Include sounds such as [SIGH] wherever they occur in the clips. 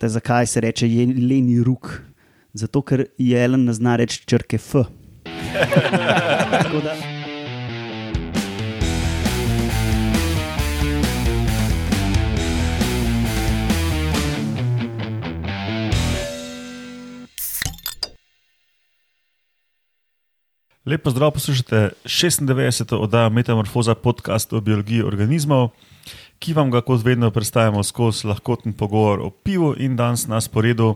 Te zakaj se reče jeleni rok? Zato, ker jelen ne zna reči črke F. Tako da, Lepo zdrav, poslušate 96. oddajo Metamorfoza podcast o biologiji organizmov, ki vam ga kot vedno predstavljamo skozi lahkoten pogovor o pivu in danes na sporedu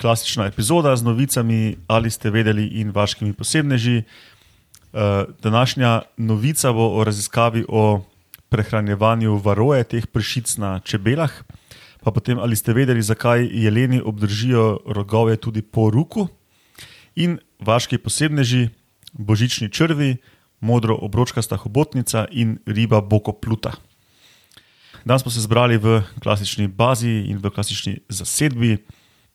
klasična epizoda z novicami, ali ste vedeli in vaškimi posebneži. Eh, Današnja novica bo o raziskavi o prehranjevanju varoje teh pršic na čebelah, pa potem ali ste vedeli, zakaj jeleni obdržijo rogove tudi po ruku in vaški posebneži, božični črvi, modro obročkasta hobotnica in riba bokopluta. Danes smo se zbrali v klasični bazi in v klasični zasedbi.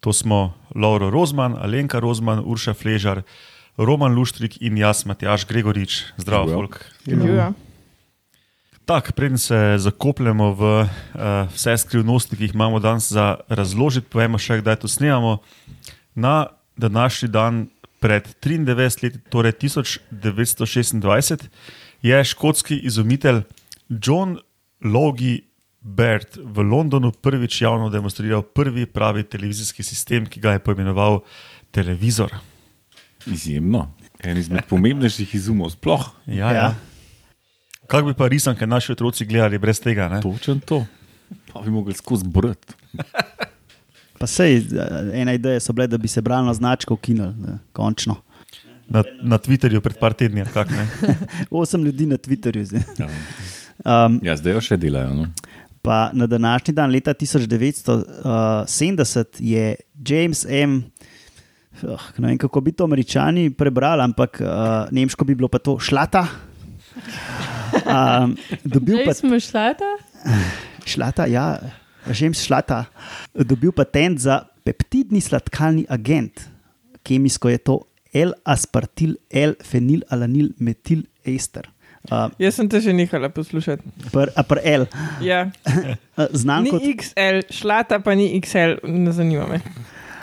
To smo Lauro Rozman, Alenka Rozman, Urša Fležar, Roman Luštrik in jaz, Matjaš Gregorič. Zdravo, Živijo. folk. Živijo. Tak, preden se zakopljemo v uh, vse skrivnosti, ki jih imamo danes za razložiti, povemo še, kdaj to snemamo. Na današnji dan, pred 93 leti, torej 1926, je škotski izumitelj John Logie Baird v Londonu prvič javno demonstriral prvi pravi televizijski sistem, ki ga je poimenoval televizor. Izjemno. En izmed pomembnejših izumov sploh. Ja, Ja. ja. Kako bi pa risanke naši otroci gledali brez tega? Ne? Točen to. Pa bi mogli skozi brati. pa sej, ena ideja so bile, da bi se bralno značko ukinili, ne, končno. Na, na Twitterju pred par tedni, ali kak, ne? [LAUGHS] Osem ljudi na Twitterju. zdaj. Ja. Um, ja, zdaj jo še delajo. No? Pa na današnji dan, leta 1970, je James M. Oh, ne vem, kako bi to američani prebrali, ampak uh, nemško bi bilo pa to šlata. Um, [LAUGHS] dobil pa smo šlata. [LAUGHS] šlata, ja, James šlata, dobil patent za peptidni sladkalni agent. Kemijsko je to L-aspartil, L-fenilalanil, metil ester. Uh, Jaz sem te že nehala poslušati. pr, a pr L, Ja. uh, [LAUGHS] znan Ni kot XL, šlata pa ni XL, ne zanima me.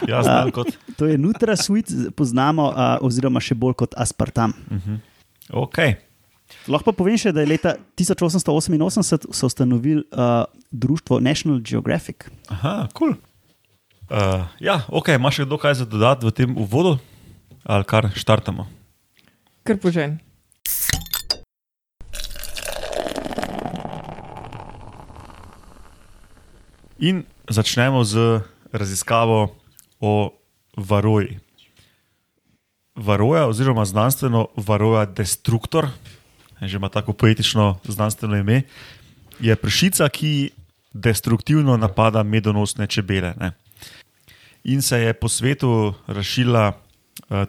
Ja, znam kot. To je NutraSweet, poznamo, uh, oziroma še bolj kot aspartam. Okay. Lahko pa povem še, da je leta 1888 so ustanovili uh, društvo National Geographic. Aha, kul. Cool. Uh, ja, ok, imaš še kdo kaj za dodati v tem uvodu, ali kar štartamo? Kar požen. In začnemo z raziskavo o varoji. Varoja, oziroma znanstveno varoja destruktor, že ima tako poetično znanstveno ime, je pršica, ki destruktivno napada medonosne čebele. Ne. In se je po svetu razširila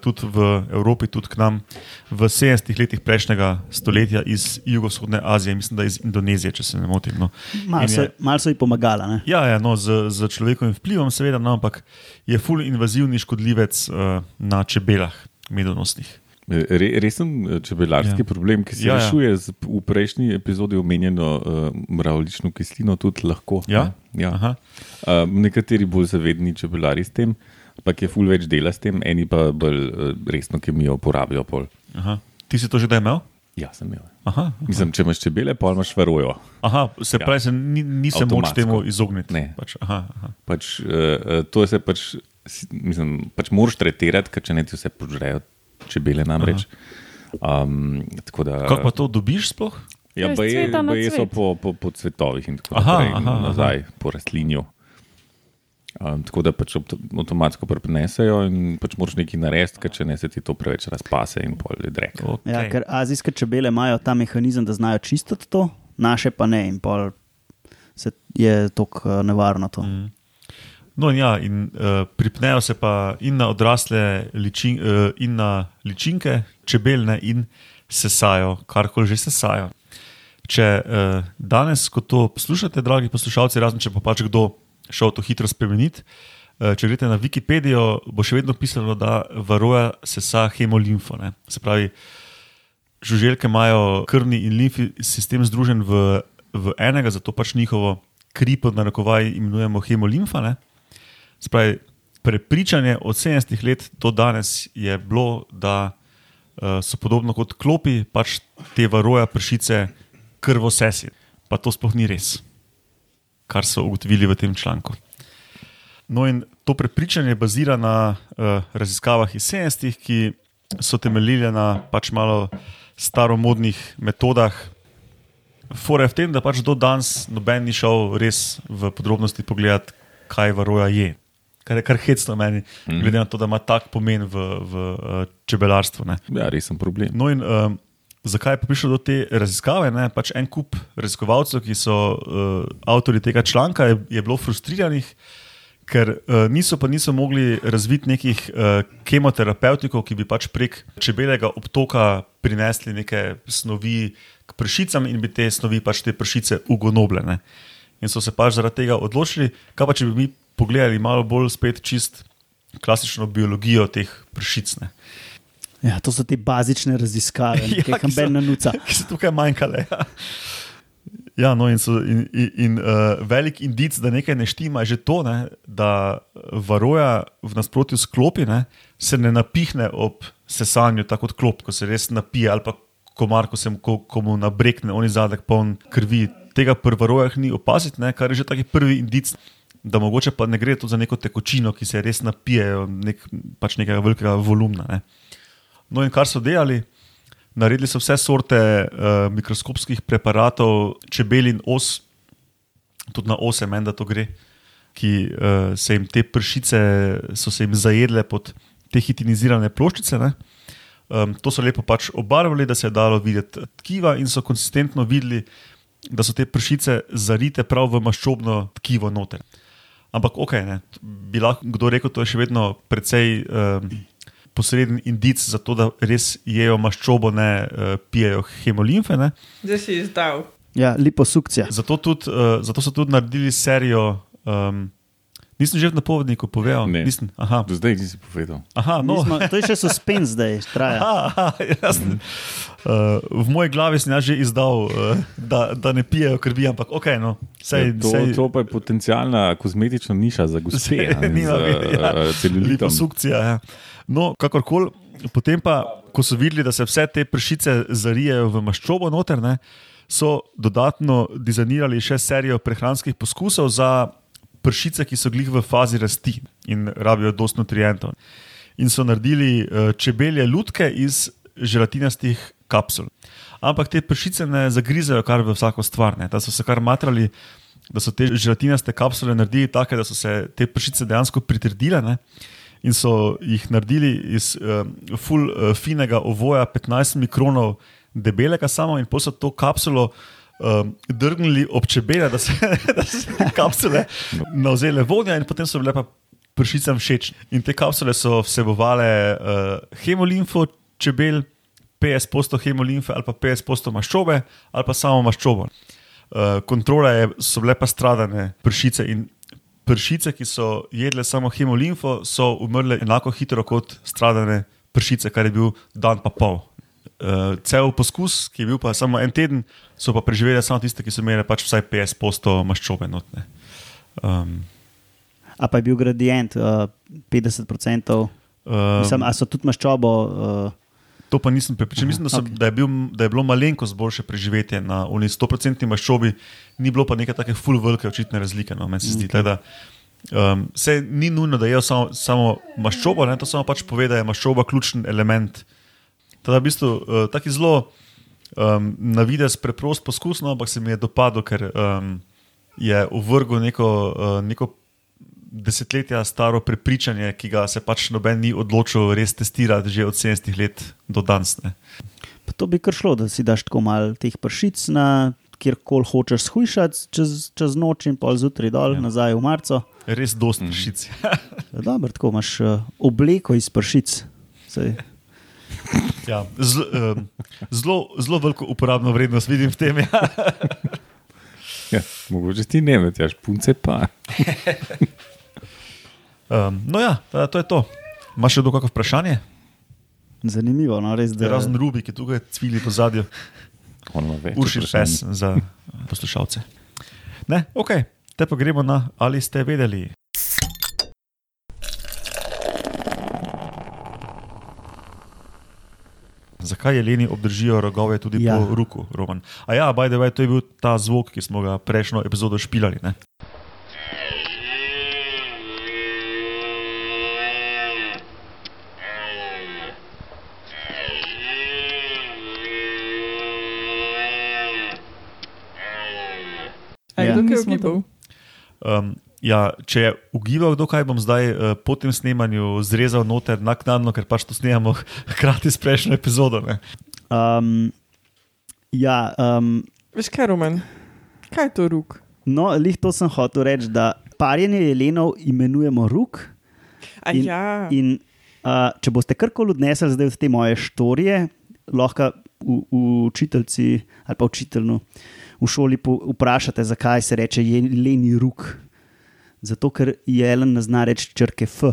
tudi v Evropi, tudi k nam v 70-ih letih prejšnjega stoletja iz jugovzhodne Azije, mislim, da iz Indonezije, če se ne motim. No. Malo so, je- mal so ji pomagala. Ne? Ja, ja no, z, z človekovim vplivom, seveda, no, ampak je ful invazivni škodljivec uh, na čebelah, medonosnih. Re, resen eh, čebelarski Ja. ja. problem, ki se Ja, ja, ja. rešuje z v prejšnji epizodi omenjeno uh, mravljično kislino, tudi lahko. Ja? ne? ja. Aha. Uh, nekateri bolj zavedni čebelari s tem, ampak je ful več dela s tem, eni pa bolj uh, resno kemijo uporabljajo. Pol. Aha. Ti si to že imel? Ja, sem imel. Aha, Mislim, če imaš čebele, pa imaš varojo. aha se Ja. pravi, se ni, ni se moč temu izogniti. Ne. Pač, aha, aha. Pač, uh, to se pač, mislim, pač moraš tretirati, ker če ne ti vse požrejo čebele namreč. Um, tako da, Kako pa to dobiš sploh? Ja, baje, cveta na baje so po, po, po cvetovih in tako Aha, naprej, aha, aha. nazaj po rastlinju. Um, tako da pač avto- avtomatsko prenesejo in pač moraš nekaj narediti, ker če ne se ti to preveč razpase in pol je drek. Okay. Ja, ker azijske čebele imajo ta mehanizem, da znajo čistiti to, naše pa ne. In pol se je tako nevarno to. Mm. No, in ja, in uh, pripnejo se pa in na odrasle ličin, uh, in na ličinke, čebelne in sesajo, karkoli že sesajo. Če uh, danes, ko to poslušate, dragi poslušalci, razen če pa pač kdo šel to hitro spremeniti, uh, če greste na Wikipedijo, bo še vedno pisalo, da varoja sesa hemolimfo. Ne? Se pravi, žuželke imajo krvni in limfni sistem združen v, v enega, zato pač njihovo kri pod narekovaj imenujemo hemolimfa. Ne? Spravi, prepričanje od 70 let do danes je bilo, da uh, so podobno kot klopi, pač te varoja pršice krvosesi. Pa to sploh ni res, kar so ugotovili v tem članku. No, in to prepričanje bazira na uh, raziskavah iz 70-ih, ki so temeljile na pač malo staromodnih metodah. Fore je v tem, da pač do danes noben ni šel res v podrobnosti pogledati, kaj varoja je. Kar je kar hecno meni, mm. glede na to, da ima tak pomen v, v uh, čebelarstvu. Ne. Ja, resen problem. No, in um, zakaj je prišlo do te raziskave? Ne? Pač en kup raziskovalcev, ki so uh, avtori tega članka, je, je bilo frustriranih, ker uh, niso pa niso mogli razviti nekih uh, kemoterapevtikov, ki bi pač prek čebelega obtoka prinesli neke snovi k pršicam in bi te snovi pač te pršice ugonobljene. In so se pač zaradi tega odločili, kaj pa če bi mi pogledali malo bolj spet čist klasično biologijo teh pršic. Ne. Ja, to so te bazične raziskave, [LAUGHS] Ja, ki jih ne nuca. [LAUGHS] ki so tukaj manjkale. Ja, ja no, in, so, in, in, in uh, velik indic, da nekaj ne štima, je že to, ne, da varoja v nasprotju s klopi ne, se ne napihne ob sesanju, tako kot klop, ko se res napije, ali pa komar, ko se mu ko, ko mu nabrekne, oni zadek poln krvi. Tega pri varojah ni opaziti, ne, kar je že taki prvi indic. Da mogoče pa ne gre tu za neko tekočino, ki se res napije, nek, pač nekega velikega volumna. Ne. No, in kar so delali, naredili so vse sorte uh, mikroskopskih preparatov, čebelin os, tudi na ose, meni da to gre, ki uh, se jim te pršice so se jim zajedle pod te hitinizirane ploščice. Um, to so lepo pač obarvali, da se je dalo videti tkiva, in so konsistentno videli, da so te pršice zarite prav v maščobno tkivo noter. Ampak, ok, ne, bi lahko kdo rekel, to je še vedno precej um, posreden indic za to, da res jejo maščobo, ne uh, pijejo hemolimfe. Ne. Zdaj si izdal. Ja, liposukcija. Zato, tudi, uh, zato so tudi naredili serijo. Um, nisem že v napovedniku povedal. Ne. Nisem, aha, Do zdaj nisi povedal. aha, no. Nismo, to je še suspens, zdaj traja. Aha, aha, jasno. Uh, v moji glavi sem že izdal, uh, da, da ne pijejo krvi, ampak ok, no. Sej, Ja, to, sej, to pa je potencijalna kozmetična niša za gospe. Nima ja. eh. Liposukcija. Ja. No, kakorkoli, potem pa, ko so videli, da se vse te pršice zarijejo v maščobo noter, ne, so dodatno dizajnirali še serijo prehranskih poskusov za pršice, ki so glih v fazi rasti in rabijo dosto nutrientov. In so naredili uh, čebelje lutke iz želatinastih kapsul. Ampak te pršice ne zagrizejo kar v vsako stvar, ne. da so se kar matrali, da so te želatinaste kapsule naredili tako, da so se te pršice dejansko pritrdile. Ne. In so jih naredili iz uh, full uh, finega ovoja, 15 mikronov debelega, samo in so to kapsulo um, drgnili ob čebele, da, se, [LAUGHS] da se kapsule navzele vonja, in potem so bile pa pršicam všeč. In te kapsule so vsebovale uh, hemolimfo čebel, 50% hemolimfe ali pa 50% maščobe, ali pa samo maščobo. Uh, kontrole je, so bile pa stradane pršice in pršice, ki so jedle samo hemolimfo, so umrle enako hitro kot stradane pršice, kar je bil dan pa pol. Uh, cel poskus, ki je bil pa samo en teden, so pa preživeli samo tiste, ki so imeli pač vsaj 50% maščobe. Notne. Um, A pa je bil gradient uh, 50%, um, Mislim, a so tudi maščobo. Uh, To pa nisem prepričan. Mislim, da, so, okay. da, je bil, da je bilo malenkost boljše preživetje na oni 100% maščobi, ni bilo pa neke take full velike očitne razlike. No, meni se zdi. Okay. Da, um, se ni nujno, da je samo, samo maščobo, ne, to samo pač pove, da je maščoba ključen element. Teda v bistvu uh, taki zelo um, na vides preprost poskus, no, ampak se mi je dopadlo, ker um, je uvrgel neko, uh, neko desetletja staro prepričanje, ki ga se pač noben ni odločil res testirati že od 70 let do danes. Ne. pa to bi kar šlo, da si daš tako malo teh pršic na kjerkoli hočeš shujšati čez, čez noč in pol zjutraj dol, ja. nazaj v marco. Res dosti pršic. Ja, [LAUGHS] dobro, tako imaš uh, obleko iz pršic. Sej. Ja, zelo, zelo, zelo veliko uporabno vrednost vidim v tem. Ja. Ja, mogoče ti ne veš, punce pa. Um, no, ja, to je to. Imaš še kdo kakšno vprašanje? Zanimivo, no, res, da Razen Rubi, ki tukaj cvili po zadju, uši pes za poslušalce. Ne, ok, te pa gremo na ali ste vedeli. Zakaj jeleni obdržijo rogove tudi Ja. po ruku, Roman? A ja, by the way, to je bil ta zvok, ki smo ga prejšnjo epizodo špilali. Ne? Ja. kdo Nismo ugibal? Um, ja, če je ugibal, kdo kaj bom zdaj uh, po tem snemanju zrezal noter naknadno, ker pač to snemamo [LAUGHS] hkrati s prejšnjo epizodo. Ne? Um, ja, um, Veš kaj, Roman? Kaj je to rok? no, lih to sem hotel reči, da parjenje jelenov imenujemo ruk. A In- ja, In uh, če boste karkoli odnesli zdaj od te moje štorije, lahko v, v učiteljci ali pa učiteljnu v šoli po, vprašate, zakaj se reče jeleni ruk. Zato, ker jelen ne zna reči črke F.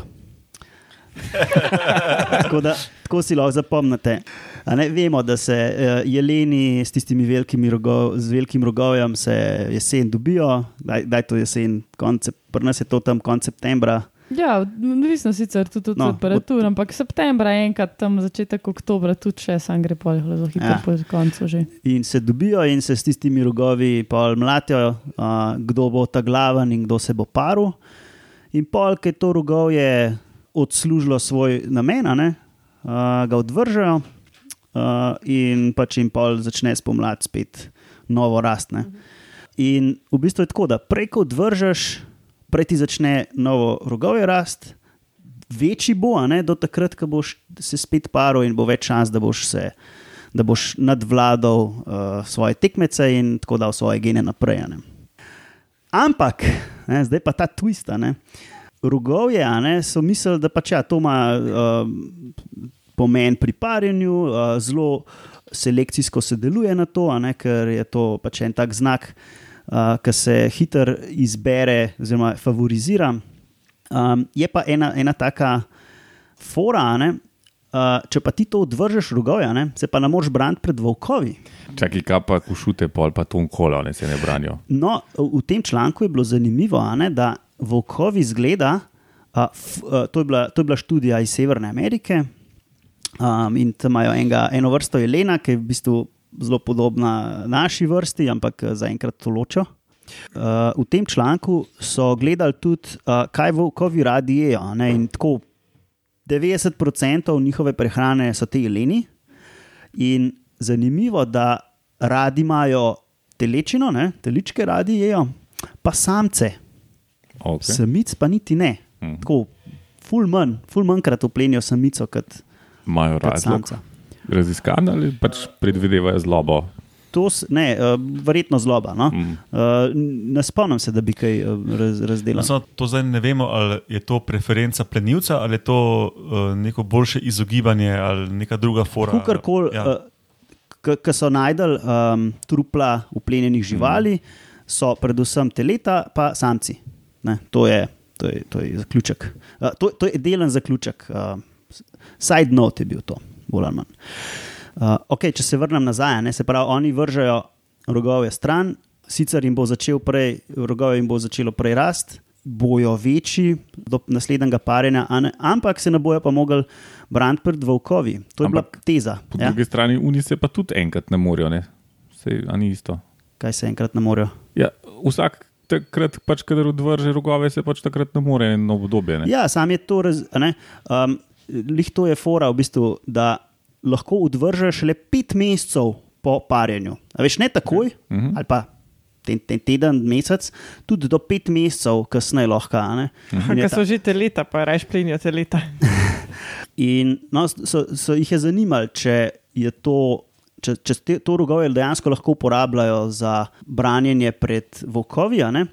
tako, da, tako si lahko zapomnite. A Ne, vemo, da se uh, jeleni s tistimi velikimi rogov, z velikim rogovjem se jesen dobijo, da je to jesen, konce, pri nas je to tam konec septembra. Ja, odvisno sicer tudi od No, temperatur, ampak septembra, enkrat tam začetek oktobra, tudi še sam gre pol, zelo hitro Ja. po koncu že. In se dobijo, in se s tistimi rogovi pol mlatijo, uh, kdo bo ta glaven in kdo se bo paril. In pol, ki je to rogovje odslužilo svoj namen, ne, uh, ga odvržejo uh, in pač jim pol začne spomladi spet novo rastne. In v bistvu je tako, da prej ko odvržeš, prej ti začne novo rogovje rast. Večji bo, ne, do takrat, ko boš se spet paril in bo več šans, da boš se da boš nadvladal uh, svoje tekmece in tako dal svoje gene naprej. Ne. Ampak, ne, zdaj pa ta twist. ne. Rogovje ne, so mislili, da pač ja, to ima uh, pomen pri parjenju, uh, zelo selekcijsko se deluje na to, ne, ker je to pač en tak znak, uh, ki se hitro izbere, oziroma favorizira. Um, je pa ena, ena taka fora, ne, uh, če pa ti to odvržeš rogovja, ne, se pa ne moreš braniti pred volkovi. Čakaj, kaj pa kušute, pol pa to kolo, ne se ne branijo. No, v tem članku je bilo zanimivo, a ne, da volkovi zgleda. Uh, f, uh, to, je bila, to je bila študija iz Severne Amerike um, in tam imajo enega, eno vrsto jelena, ki je v bistvu zelo podobna naši vrsti, ampak eh, zaenkrat to ločijo. Uh, v tem članku so gledali tudi, uh, kaj volkovi radi jejo. ne, In tako 90% njihove prehrane so te jeleni. In zanimivo, da radi imajo telečino, ne, teličke radi jejo, pa samce, okay. Samic pa niti ne. Mhm. Tako, ful manj, ful manjkrat uplenijo samico kot, kot samca. Raziskane ali pač predvidevajo zlobo. To, ne, uh, verjetno zloba. No? Mm. Uh, ne spomnim se, da bi kaj uh, raz, razdelal. No, to zdaj ne vemo, ali je to preferenca plenilca ali je to neko boljše izogibanje ali neka druga forma. Kakorkoli, Ja. ki so najdel um, trupla uplenjenih živali, so predvsem teleta, pa samci. Ne, to, je, to, je, to je zaključek. Uh, to, to je delen zaključek. Uh, side note je bil to, bolj ali manj. Uh, okay, če se vrnem nazaj, ne, se pravi, oni vržejo rogove stran, sicer jim bo začel prej, rogove jim bo začelo prej rast, bojo večji do naslednjega parjenja, ampak se ne bojo pa mogli braniti pred volkovi. To je Ampak bila teza. Po Ja? drugi strani, uni se pa tudi enkrat ne morejo, ne? Sej, ni isto. Kaj se enkrat ne morejo. Ja, vsak takrat, pač, kadar odvrže rogove, se pač takrat ne more eno obdobje. Ne? Ja, sam je to, raz, ne, um, lih to je fora, v bistvu, da lahko odvržeš le pet mesecev po parjenju. A veš, ne takoj, uh Mhm. -huh. ali pa ten, ten teden, mesec, tudi do pet mesecev kasneje lahko. a ne. In je Ker ta- so že te leta, pa rajš plenijo te leta. [LAUGHS] In no, so, so jih je zanimalo, če je to. Če, če te, to rogovje dejansko lahko uporabljajo za branjenje pred ne,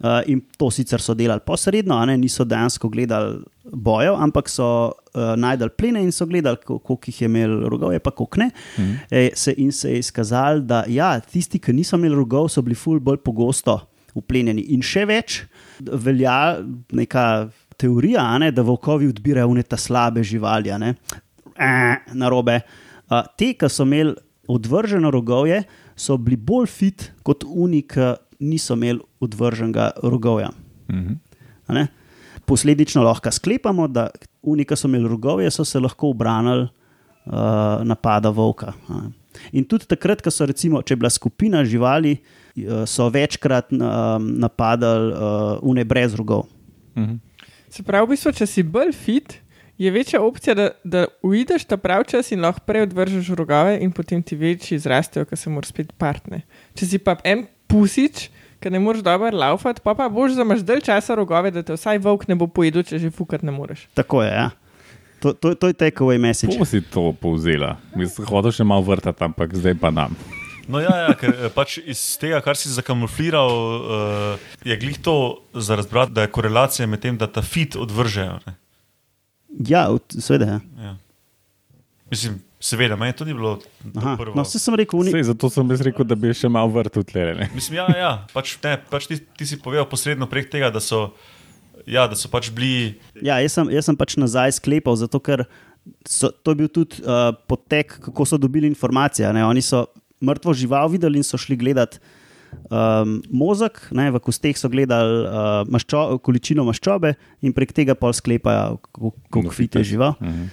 uh, in to sicer so delali posredno, ne, niso dejansko gledali bojev, ampak so uh, najdel plene in so gledali, ko- koliko jih je imel rogovje, pa koliko ne. Mm. E, se, in se je izkazalo, da ja, tisti, ki niso imeli rogov, so bili ful bolj pogosto uplenjeni. In še več, velja neka teorija, ne, da volkovi odbirajo uneta slabe živali, ne, eh, na robe. Uh, te, ki so imeli odvrženo rogovje, so bili bolj fit kot oni, ki niso imeli odvrženega rogovja. Mhm. A ne? Posledično lahko sklepamo, da oni, ki so imeli rogovje, so se lahko obranili uh, napada volka. ne. In tudi takrat, ko so, recimo, če je bila skupina živali, uh, so večkrat uh, napadali uh, une brez rogov. Mhm. Se pravi, v bistvu, če si bolj fit, je večja opcija, da, da uideš ta pravi čas in lahko prej odvržeš rogave, in potem ti večji zrastejo, ker se moraš spet partne. Če si pa en pusič, ki ne moreš dobro laufati, pa pa boš za imaš dalj časa rogove, da te vsaj volk ne bo pojedel, če že fukat ne moreš. Tako je. Ja. To, to, to je takeaway message. Kako si to povzela? Mislim, hodil še malo vrtati, ampak zdaj pa nam. No, ja, ja, ker eh, pač iz tega, kar si zakamufliral, uh, je glih to za razbrati, da je korelacija med tem, da ta fit odvržejo. Ne? Ja, seveda. Ja. Ja. Mislim, seveda, meni to ni bilo prvo. no, vse sem rekel, uni... Sej, zato sem jaz rekel, da bi še malo vrtel tle. Mislim, ja, ja pač, ne, pač ti, ti si povedal posredno prek tega, da so, ja, da so pač bili. ja, jaz, sem, jaz sem pač nazaj sklepal, zato ker so, to je bil tudi uh, potek, kako so dobili informacije. Ne? Oni so mrtvo žival videli in so šli gledati. Um, mozek, ne, v kosteh so gledali uh, maščo, količino maščobe in prek tega pol sklepajo, kako- koliko fit je žival. Mhm.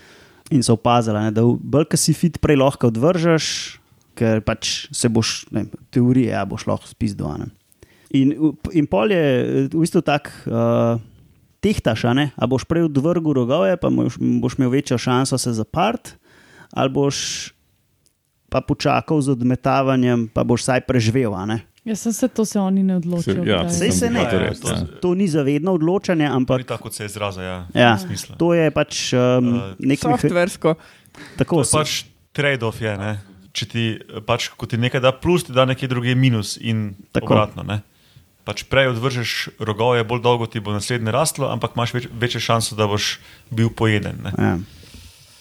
In so opazili, ne, da bolj, ki si fit, prej lahko odvržeš, ker pač se boš, ne, v teoriji, ja, boš lahko spizdal. In, in pol je eh, v bistvu tak. Uh, Tehtaš, a a boš prej odvrgel rogove, pa boš, boš imel večjo šanso se zaprt, ali boš pa počakal z odmetavanjem, pa boš vsaj preživel. ne? Jaz sem se to se oni ne odločijo. Se- ja. Sej se ne. Ja, reči, to- ja. To ni zavedno odločanje, To ni ampak tako, kot se je izrazil. Ja, ja, to je pač um, Uh, nek meha- Softversko. tako. To je pač trade-off. Je, ne? Če ti, pač, ko ti nekaj da plus, ti da nekaj drugega minus in Tako. obratno. Ne? Pač prej odvržeš rogove, bolj dolgo ti bo naslednje rastlo, ampak imaš več, večjo šanso, da boš bil pojeden. Ne? Ja.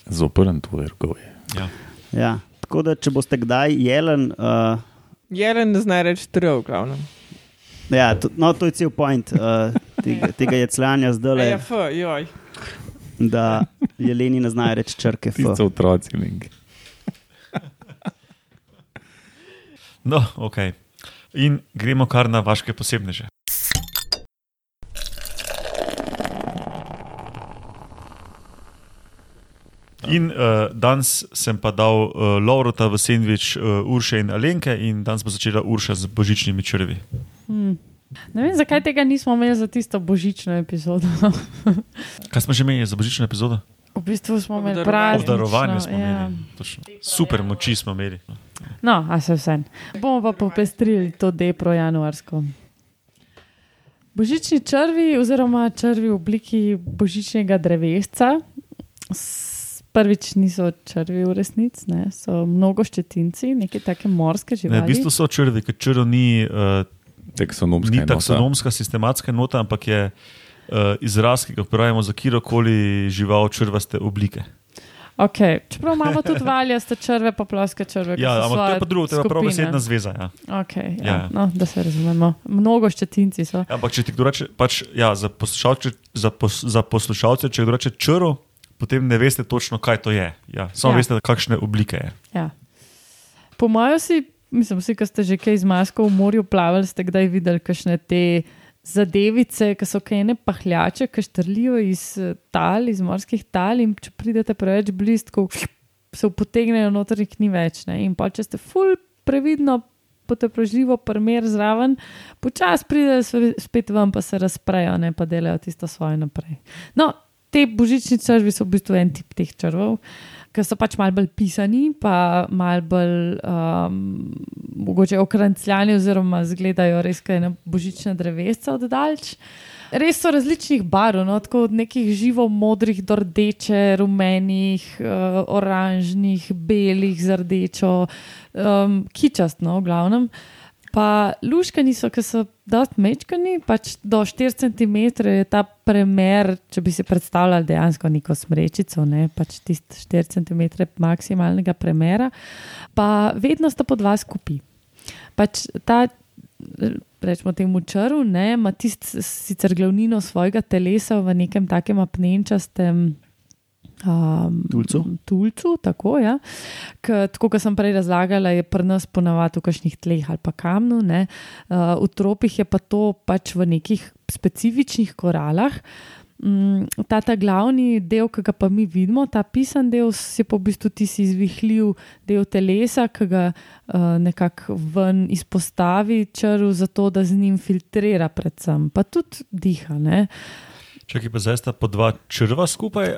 Zoprn tvoj rgov je. Ja. Ja. Tako da, če boste kdaj jelen, uh, Jelen ne zna reči trv, glavno. ja, to, no, to je cel point uh, tega, [LAUGHS] tega jecljanja zdaj, Ja, f, joj. da jeleni ne znajo reči črke. F. Ti so otroci. Link. No, ok. In gremo kar na vaše posebneže. In uh, danes sem pa dal uh, Laurota v sendvič uh, Urše in Alenke, in danes bo začela Urša z božičnimi črvi. Hmm. Ne vem, zakaj tega nismo imeli za tisto božično epizodo. [LAUGHS] Kaj smo že imeli za božično epizodo? v bistvu smo imeli praznično. Obdarovanje smo ja. imeli. Točno. Super moči smo imeli. No, a se vse. Bomo pa popestrili to depro januarsko. Božični črvi, oziroma črvi v obliki božičnega drevesca, prvič niso črvi v resnici, ne, so mnogo ščetinci, neke take morske živali. Ne, v bistvu so črvi, ker črv ni, uh, Taksonomska ni enota. taksonomska, sistematska nota, ampak je uh, izraz, ki ga uporabljamo za kjerkoli žival črvaste oblike. Okay. Čeprav imamo tudi valjaste črve, pa ploske črve. Ja, ampak to je pa drugo, to je pa prav besedna zveza. Ja. Okay, ja. Ja. Ja. No, da se razumemo. Mnogo ščetinci so. Ampak če ti kdo reče, pač, ja, za, poslušalce, za, pos, za poslušalce, če kdo reče črv, potem ne veste točno, kaj to je. Ja, samo Ja. veste, kakšne oblike je. Ja. Po mojem si, mislim, vsi, ki ste že kaj z masko v morju plavali, ste kdaj videli kakšne te zadevice, ki so kajne pahljače, ki štrlijo iz eh, tal, iz morskih tal in če pridete preveč blizu, se potegnejo noter in jih ni več. Ne? In pa če ste ful previdno. Poteprožljivo, primer zraven, počasi pridejo spet ven, pa se razprejo, ne pa delajo tisto svoje naprej. No, te božični črvi so v bistvu en tip teh črvov, ki so pač malo bolj pisani, pa malo bolj um, mogoče okrancljani, oziroma izgledajo res kot ena božična drevesca od daljč. Res so različnih barv, no, tako od nekih živo modrih do rdeče, rumenih, uh, oranžnih, belih z rdečo, um, kičast, no, v glavnem. Pa luškani so, ki so dosti mečkani, pač do 4 cm je ta premer, če bi si predstavljali dejansko neko smrečico, ne, pač tisti 4 cm maksimalnega premera, pa vedno sta po dva skupaj. Pač ta, rečemo temu črv, ne, ima tisti sicer glavnino svojega telesa v nekem takem apnenčastem. Um, Tulcu. Tulcu, tako je. Ja. Tako kot sem prej razlagala, je pri nas ponavadi v kakšnih tleh ali pa kamnu. ne. Uh, v tropih je pa to pač v nekih specifičnih koralah. Mm, ta, ta glavni del, ki ga pa mi vidimo, ta pisan del, se pa v bistvu ti si izvihljiv del telesa, ki ga uh, nekako ven izpostavi črv, zato da z njim filtrira, predvsem pa tudi diha. Ne? Čakaj, pa zdaj sta po dva črva skupaj,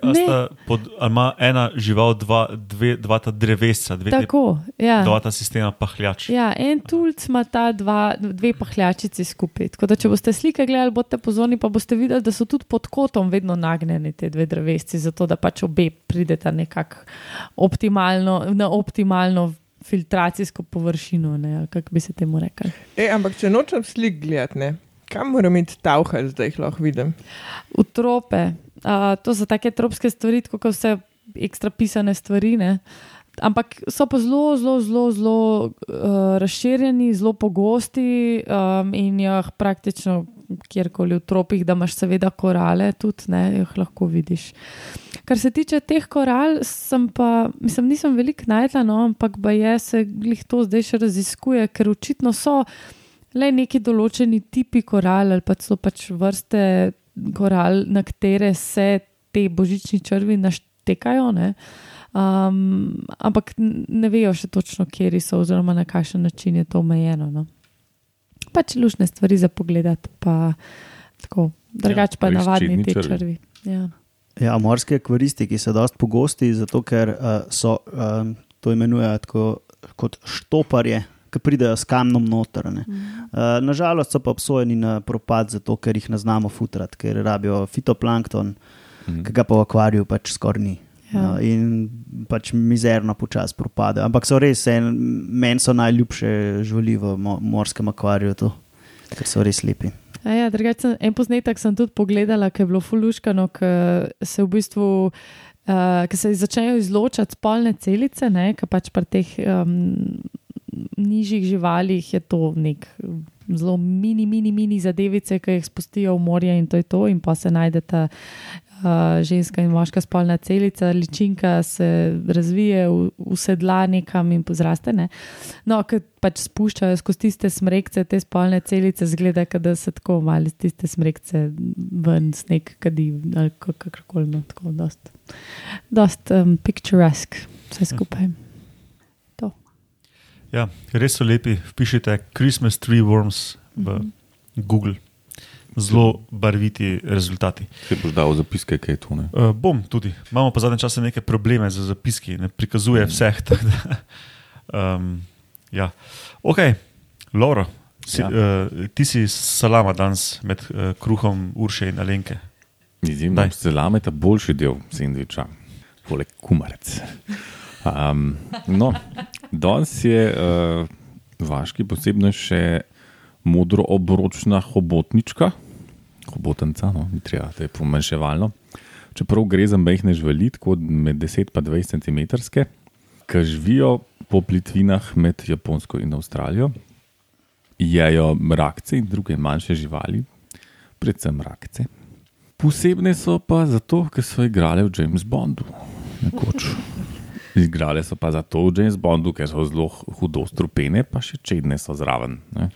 pod, ali ima ena žival dva, dve, dva ta drevesca, dve te- Tako, ja. dva ta sistema pahljač. Ja, en tulc ima ta dva, dve pahljačici skupaj. Tako da, če boste slike gledali, boste pozorni, pa boste videli, da so tudi pod kotom vedno nagnjeni te dve drevesci, zato da pač obe prideta nekako optimalno, na optimalno filtracijsko površino, ne, ali kako bi se temu rekli. E, ampak če nočem slik gledati, ne, kam moram iti tauhal, da jih lahko vidim? V trope, uh, to so take tropske stvari, kot vse ekstra pisane stvari. Ne? Ampak so pa zelo, zelo, zelo, zelo uh, razširjeni, zelo pogosti um, in jih praktično kjerkoli v tropih, da imaš seveda korale, tudi ne, jih lahko vidiš. Kar se tiče teh koral, sem pa, mislim, nisem veliko najdla, no, ampak ba je se glih to zdaj še raziskuje, ker očitno so le neki določeni tipi koral ali pa so pač vrste koral, na katere se te božični črvi naštekajo. Ne? Um, ampak ne vejo še točno, kje so, oziroma na kakšen način je to omejeno. No? Pač lušne stvari za pogled, pa tako, drugače pa res navadni ti črvi. črvi. Ja. Ja, morski akvaristi, ki so dosti pogosti, zato ker uh, so um, to imenujejo tako, kot štoparje, ki pridejo s kamnom noter. ne. Uh, nažalost so pa obsojeni na propad, zato ker jih ne znamo futrati, ker rabijo fitoplankton, Mhm. ki ga pa v akvariju pač skoraj ni. Ja. Uh, in pač mizerno počasi propade. Ampak so res, en- meni so najljubše živali v mo morskem akvariju, to, ker so res lepi. A Ja, drugače, sem- en posnetek sem tudi pogledala, ki je bilo fuluškano, ki se v bistvu. Uh, ki se začnejo izločati spolne celice, ki pač pri teh um, nižjih živalih je to nek zelo mini, mini, mini zadevice, ki jih spustijo v morje in to je to, in pa se najdeta uh, ženska in moška spolna celica, ličinka se razvije, usedla nekam in pozraste. Ne? No, ker pač spuščajo skozi tiste smrekce, te spolne celice, zgleda, da se tako malo iz tiste smrekce ven sneg kadi ali kakorkoli. No, tako dost, dost um, picturesque vse skupaj. Ja, res so lepi. Vpišite Christmas tree worms v Google. Zelo barviti rezultati. Se boš dal zapiske, kaj je to. Ne? Uh, bom tudi. Imamo pa zadnje čase neke probleme z zapiski, ne prikazuje vseh. [LAUGHS] tako da, Um, ja. Ok, Laura, si, Ja. uh, ti si salama danes med uh, kruhom Urše in Alenke. Izjemno, salame je ta boljši del sendviča, poleg kumarec. Um, no, danes je uh, vaški posebno še modro obročna hobotnička, hobotnica, no, treba, da je pomanjševalno. Čeprav gre za mehne živali, tako med 10 in 20 cm, ki živijo po plitvinah med Japonsko in Avstralijo, jejo rakce in druge manjše živali, predvsem rakce. Posebne so pa zato, ker so igrale v James Bondu. Nekoč. Igrale so pa zato v James Bondu, ker so zelo hudo strupene, pa še čedne so zraven. ne.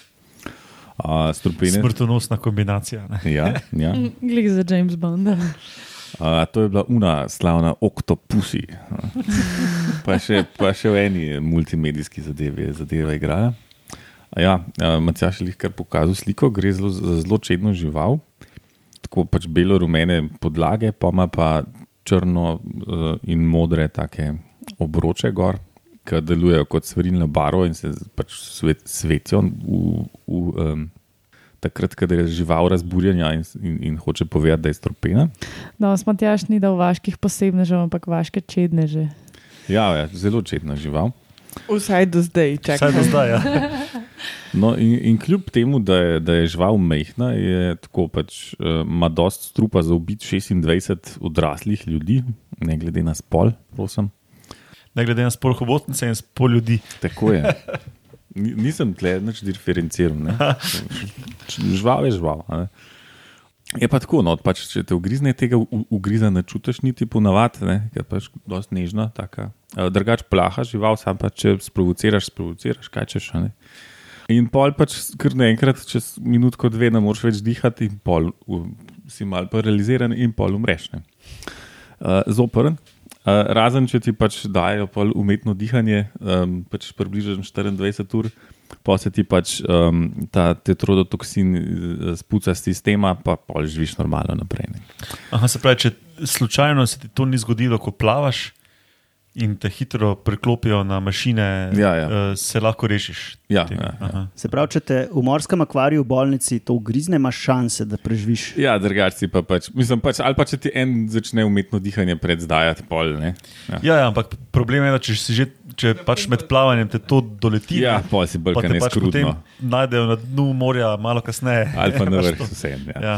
A, strupene. Smrtonosna kombinacija. Ne? Ja, ja. Glik za James Bonda. A, to je bila una slavna Octopussy. Pa še, pa še v eni multimedijski zadevi je zadeva igrala. A Ja, Matjaš je kar pokazal sliko, gre zelo, za zelo čedno žival, tako pač belo-rumene podlage, pa ima pa črno eh, in modre take obroče gor, ki delujejo kot svarilna barva in se pač svet, svetijo v, v, um, takrat, ko je žival razburjena in, in, in hoče povedati, da je stropena. No, Matjaš ni dal vaških posebnežev, ampak vaške čedneže. Ja, ja, zelo čedna žival. Vsaj do zdaj, Vsaj čakaj. do zdaj. Ja. [LAUGHS] No, in, in kljub temu, da je, da je žival mehna, je tako pač, eh, ima dost strupa za ubiti 26 odraslih ljudi, ne glede na spol, prosim. Ne glede na spol hobotnice in spol ljudi. Tako je. Ni- Nisem tle nič diferenciral. Žival je žival. a ne. Je pa tako, no, pač, če te ugrizne, tega ugriza ne čutiš niti ponavadi, ker je pač dosti nežna. taka. Drugač plaha žival, sam pa če sprovociraš, sprovociraš, kaj češ. ne. In pol pač kar naenkrat, čez minutko, dve, ne moreš več dihati, in pol si mal paraliziran in pol umreš. ne. Uh, zoprn. Uh, razen če ti pač dajo umetno dihanje, um, pač približno 24 ur, pa se ti pač um, ta tetrodotoksin eh, spuca z sistema, pa pol živiš normalno naprej. Ne. Aha, se pravi, če slučajno se ti to ni zgodilo, ko plavaš in te hitro preklopijo na mašine, Ja, ja. eh, se lahko rešiš. Ja, tega. ja, ja. Se pravi, če te v morskem akvariju v bolnici to ugrizne, imaš šanse, da preživiš. Ja, drugače pa pač, mislim pač, ali pa če ti en začne umetno dihanje predzdajati, pol. Ne? Ja. Ja, ja, ampak problem je, da če si že, če pač med plavanjem te to doleti, Ja, pol si bolj kaj pač potem neskrutno. najdejo na dnu morja malo kasneje. Ali pa na [LAUGHS] vrhu to. vsem. Ja.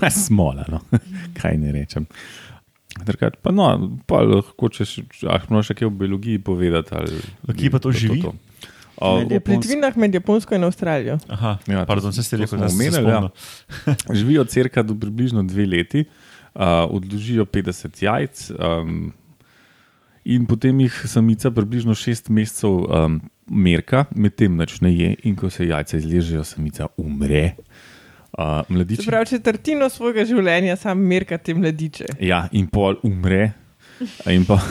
Ja. [LAUGHS] Smola, no. [LAUGHS] kaj ne rečem. Drugač, pa no, pa lahko če imaš še kaj o biologiji povedati. Ali, Kje pa to živi? O, Med V Japonsko. plitvinah med Japonsko in Avstralijo. Aha, Ja, pardon, to- se ste to rekel, da ste se omenili, ja. [LAUGHS] živijo crka do približno dve leti, uh, odložijo 50 jajc, um, in potem jih samica približno 6 mesecev um, merka, medtem noč ne je, in ko se jajca izležejo, samica umre. Uh, mladiči, pravi, četrtino svojega življenja sam merka te mladiče. ja, in pol umre, in pa. [LAUGHS]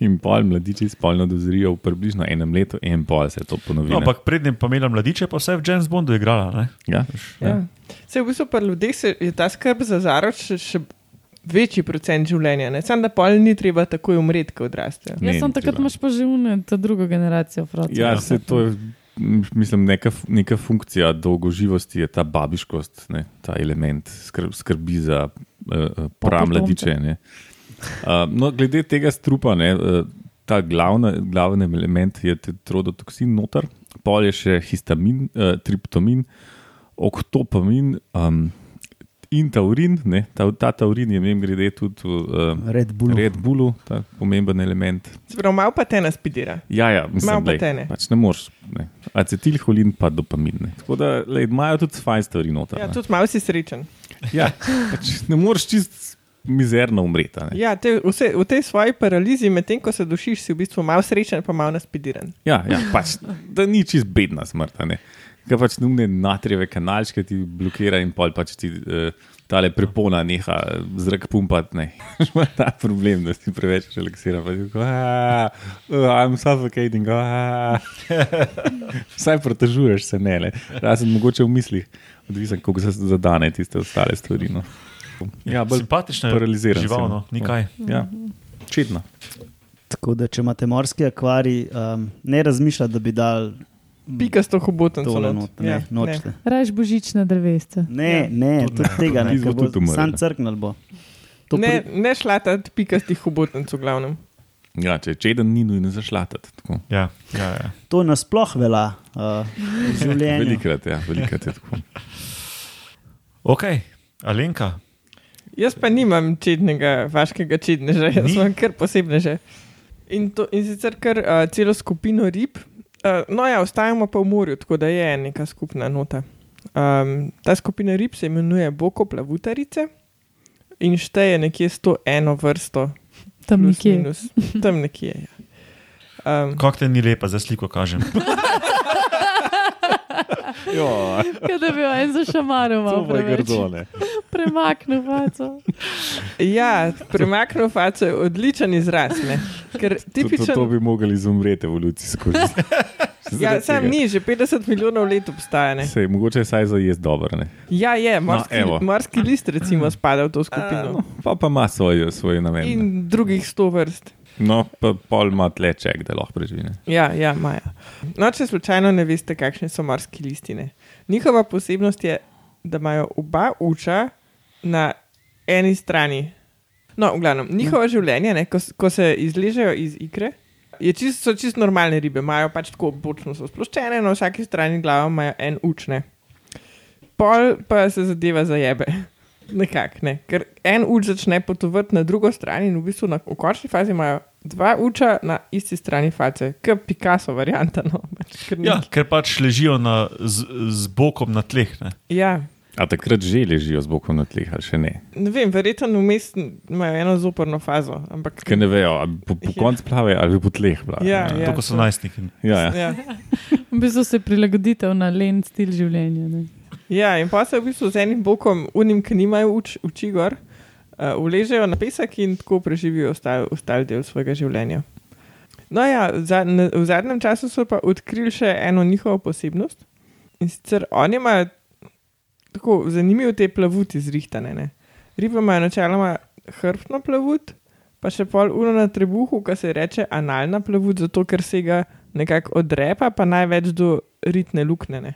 In pol mladiči spolno dozorijo v približno enem letu, in pol se to ponovi. No, ampak prednjem pa imela mladiče, pa vse v James Bondu igrala. Ne? ja? Ja. Se v bistvu pri ljudeh se je ta skrb za zarod še, še večji procent življenja. Ne? Sam da pol ni treba takoj umreti, ko odrastejo. Jaz sem takrat imaš pa že une, to drugo generacijo. Frotov. Ja, se to je, mislim, neka, neka funkcija dolgoživosti je ta babiškost, ne, ta element skrb, skrbi za uh, pramladiče. ne. Uh, no, glede tega strupa, ne, uh, ta glavna, glavni element je tetrodotoksin noter, pol je še histamin, uh, triptomin, oktopamin. Um, In taurin, ne, ta, ta taurin je, vem, grede tudi v uh, Red Bull. Red Bullu, ta pomemben element. Se pravi, malo pa te naspidira. Ja, ja mislim, Malo pa lej, te ne. pač ne moreš. Ne. Acetilholin pa dopamin. Ne. Tako da lej, imajo tudi fajn stvari noter. Ja, ne. tudi malo si srečen. ja, pač ne moreš čist mizerno umreti. a ne. Ja, te, vse, v tej svoji paralizi, medtem ko se dušiš, si v bistvu malo srečen, pa malo naspidiran. Ja, ja pač, da ni čist bedna smrt. a ne. Ker pač numne natrijeve kanalčke ti blokira in pol pač ti uh, tale prepona neha zrak pumpati. Ne. [LAUGHS] Imaš ta problem, da si preveč relaksiran. "Ah, oh, I'm suffocating. ah." [LAUGHS] Vsaj protežuješ se, ne le. Razen mogoče v mislih, odvisen, kako se zadane tiste ostale stvari. No. Ja, bolj Simpatična je paraliziran. žival, si, no, ni kaj. Ja, čedno. Tako da, če imate morski akvarij, um, ne razmišljate, da bi dal Pika s to hobotnico. tole not. not. Ne, Ja, ja, nočete. Rajš. Ne, Tudi tega ne, bo tudi umrl, sam ne. crknil bo. To Ne, pri- ne šlatati pikastih hobotnic v glavnem. Ja, če je čeden, ni nujno zašlatati. tako. Ja, ja, ja. To nasploh velja uh, v [LAUGHS] življenju. Velikrat, ja, velikrat je tako. Ok, Alenka, Jaz pa nimam čednega, vaškega čedneža, jaz Ni? imam kar posebneže. In, to, in sicer kar uh, celo skupino rib. Uh, no, ja, ostajamo pa v morju, tako da je neka skupna nota. Um, ta skupina rib se imenuje Boko plavutarice in šteje nekje 101 vrsto. Tam plus, nekje. minus. Tam nekje. Ja. Um, kako te ni lepa, zdaj sliko kažem. [LAUGHS] Ja, Kaj da bi jo en to je preveč. grdo. Premaknil faco. ja, premaknil face je odličen izraz. Ne? Ker To, to, tipičen. to bi mogli izumreti evolucijsko. [LAUGHS] Ja, sam ni, že 50 milijonov let obstaja. Ne? Sej, mogoče je saj za jesti dobro. Ne? Ja, je, morski, evo. no, morski list recimo spada v to skupino. A, no, pa, pa ima svoj, svoj namen. ne. In drugih sto vrst. No, pa pol ima tle ček, da lahko preživi. ne. Ja, ja, Maja. No, če slučajno ne veste, kakšne so morski listine. Njihova posebnost je, da imajo oba uča na eni strani. No, v glavnem, njihovo življenje, ne, ko, ko se izležejo iz igre, čist, so čist normalne ribe, imajo pač tako bočno so sploščene, na vsaki strani glave imajo en učne. Pol pa se zadeva zajebe. [LAUGHS] Nekako, ne. Ker en uč začne potovati na drugo stran in v bistvu na, v končni fazi imajo dva uča na isti strani face, kot Picasso varianta. No. Pač, ker Ja, ker pač ležijo na, z, z bokom na tleh. Ne? ja. A takrat že ležijo z bokom na tleh, ali še ne? Ne vem, verjetno vmes imajo eno zoporno fazo. Ampak, Ker ne vejo, ali po, po Ja. koncu plave ali po tleh plave. Ja, ja. To, ko so najstniki. ja, ja. ja. V bistvu se prilagoditev na len stil življenja. Ne? Ja, in pa se v bistvu z enim bokom, unim, ki nimajo uč, uči gor, uležejo na pesek in tako preživijo ostal, ostal del svojega življenja. No, ja, za, na, v zadnjem času so pa odkrili še eno njihovo posebnost. In sicer oni imajo tako zanimivo te plavuti zrihtane. Ne? Ribe imajo načeloma hrbtno plavut, pa še pol uno na trebuhu, ki se reče analna plavut, zato ker se ga nekako odrepa, pa največ do ritne luknje.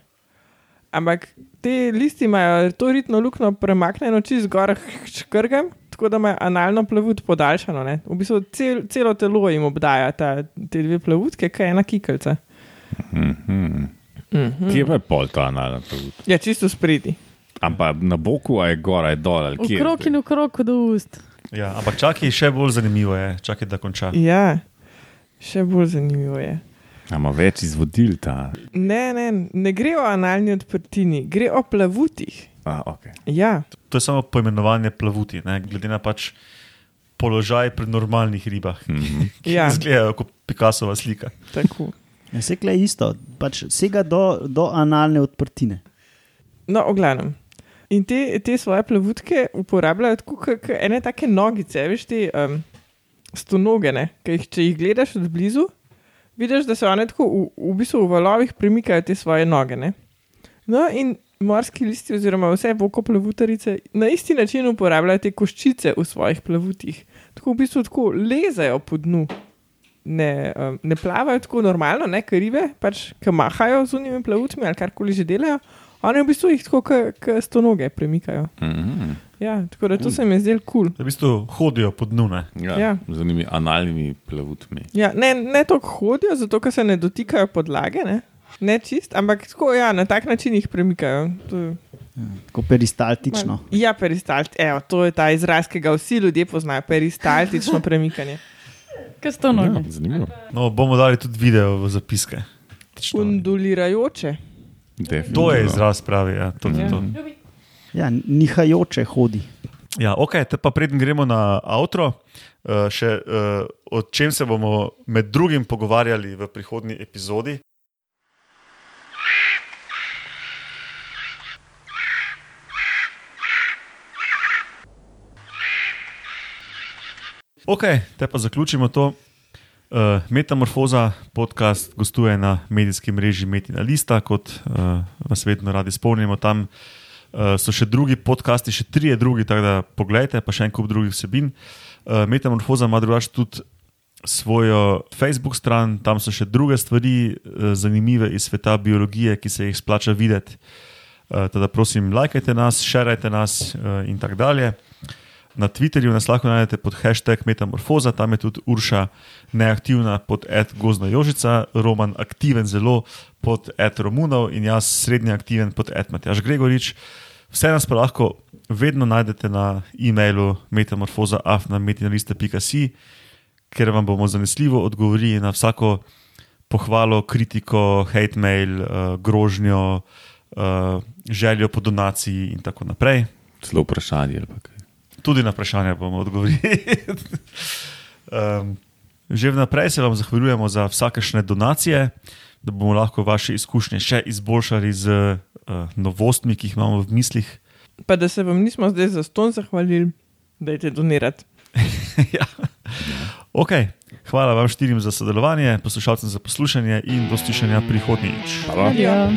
Ampak te listi imajo to ritno luknjo premaknjeno čez gor škrgam, tako da imajo analno plavut podaljšano. Ne? V bistvu cel, celo telo jim obdaja ta, te dve plavutke, kaj je ena kikalca. Mhm. Mhm. Kje pa je pol ta analna plavut? Ja, čisto spredi. Ampak na boku, je gor, je dol. ali kje je Okrog zdaj? in okrog do ust. Ja, ampak čakaj, še bolj zanimivo je, čakaj, da konča. Ja, še bolj zanimivo je. A Ima več izvodil ta. Ne, ne, ne gre o analni odprtini, gre o plavutih. A, okay. Ja, To je samo poimenovanje plavuti, ne? glede na pač položaj pri normalnih ribah, Mhm. [LAUGHS] ki Ja. izgledajo kot Picassova slika. tako. Ja, Sekle je isto, pač sega do, do analne odprtine. No, v glavnem. In te, te svoje plavutke uporabljajo kot ene take nogice, veš, te um, stonoge, ne? Ki jih, če jih gledaš od blizu, vidiš, da se one tako v, v bistvu v valovih premikajo te svoje noge. Ne? No, in morski listi, oziroma vse vokoplavutarice, na isti način uporabljajo te koščice v svojih plavutih. Tako v bistvu tako lezajo po dnu. Ne, um, ne plavajo tako normalno, ne karive, pač ki mahajo z unimi plavutmi ali karkoli že delajo, oni v bistvu jih tako, kot stonoge premikajo. Mhm. Ja, tako da to se mi je zdelo kul. Cool. V bistvu hodijo po dnu. Ne? Ja, Ja. Z unimi analnimi plavutmi. Ja, ne, ne toliko hodijo, zato ker se ne dotikajo podlage, ne, ne čist, ampak tako, ja, na tak način jih premikajo. To, je- Tako peristaltično. ja, peristalt, evo, to je ta izraz, ki ga vsi ljudje poznajo, peristaltično premikanje. [LAUGHS] Kaj s to noge? Ja, zanimivo. No, bomo dali tudi video v zapiske. Undulirajoče. Definitivno. To je izraz pravi. Ja, to, Ja. to. Ja, nihajoče hodi. Ja, ok, te pa preden gremo na avtro, uh, še uh, o čem se bomo med drugim pogovarjali v prihodnji epizodi. Ok, te pa zaključimo to. Uh, Metamorfoza podcast gostuje na medijskem mreži Metina Lista, kot uh, vas vedno radi spomnimo. Tam so še drugi podcasti, še trije drugi, tako da pogledajte, pa še en kup drugih vsebin. Uh, Metamorfoza ima drugače tudi svojo Facebook stran, tam so še druge stvari uh, zanimive iz sveta biologije, ki se jih splača videti. Uh, teda prosim, lajkajte nas, šerajte nas uh, in tako dalje. Na Twitterju nas lahko najdete pod hashtag Metamorfoza, tam je tudi Urša neaktivna pod Ed Gozna Jožica, Roman aktiven zelo pod Ed Romunov in jaz srednje aktiven pod Ed Matjaš Gregorič. Vse nas pa lahko vedno najdete na e-mailu metamorfoza.afnametinaliste.si, ker vam bomo zanesljivo odgovorili na vsako pohvalo, kritiko, hate mail, uh, grožnjo, uh, željo po donaciji in tako naprej. Celo vprašanje. ali kaj. Tudi na vprašanja bomo odgovorili. um, [LAUGHS] že vnaprej se vam zahvaljujemo za vsakršne donacije, da bomo lahko vaše izkušnje še izboljšali z uh, novostmi, ki jih imamo v mislih. Pa da se vam nismo zdaj za ston zahvalili, dajte donirati. [LAUGHS] ja. okay. Hvala vam štirim za sodelovanje, poslušalcem za poslušanje in do slišanja prihodnjič. Hvala. Ja.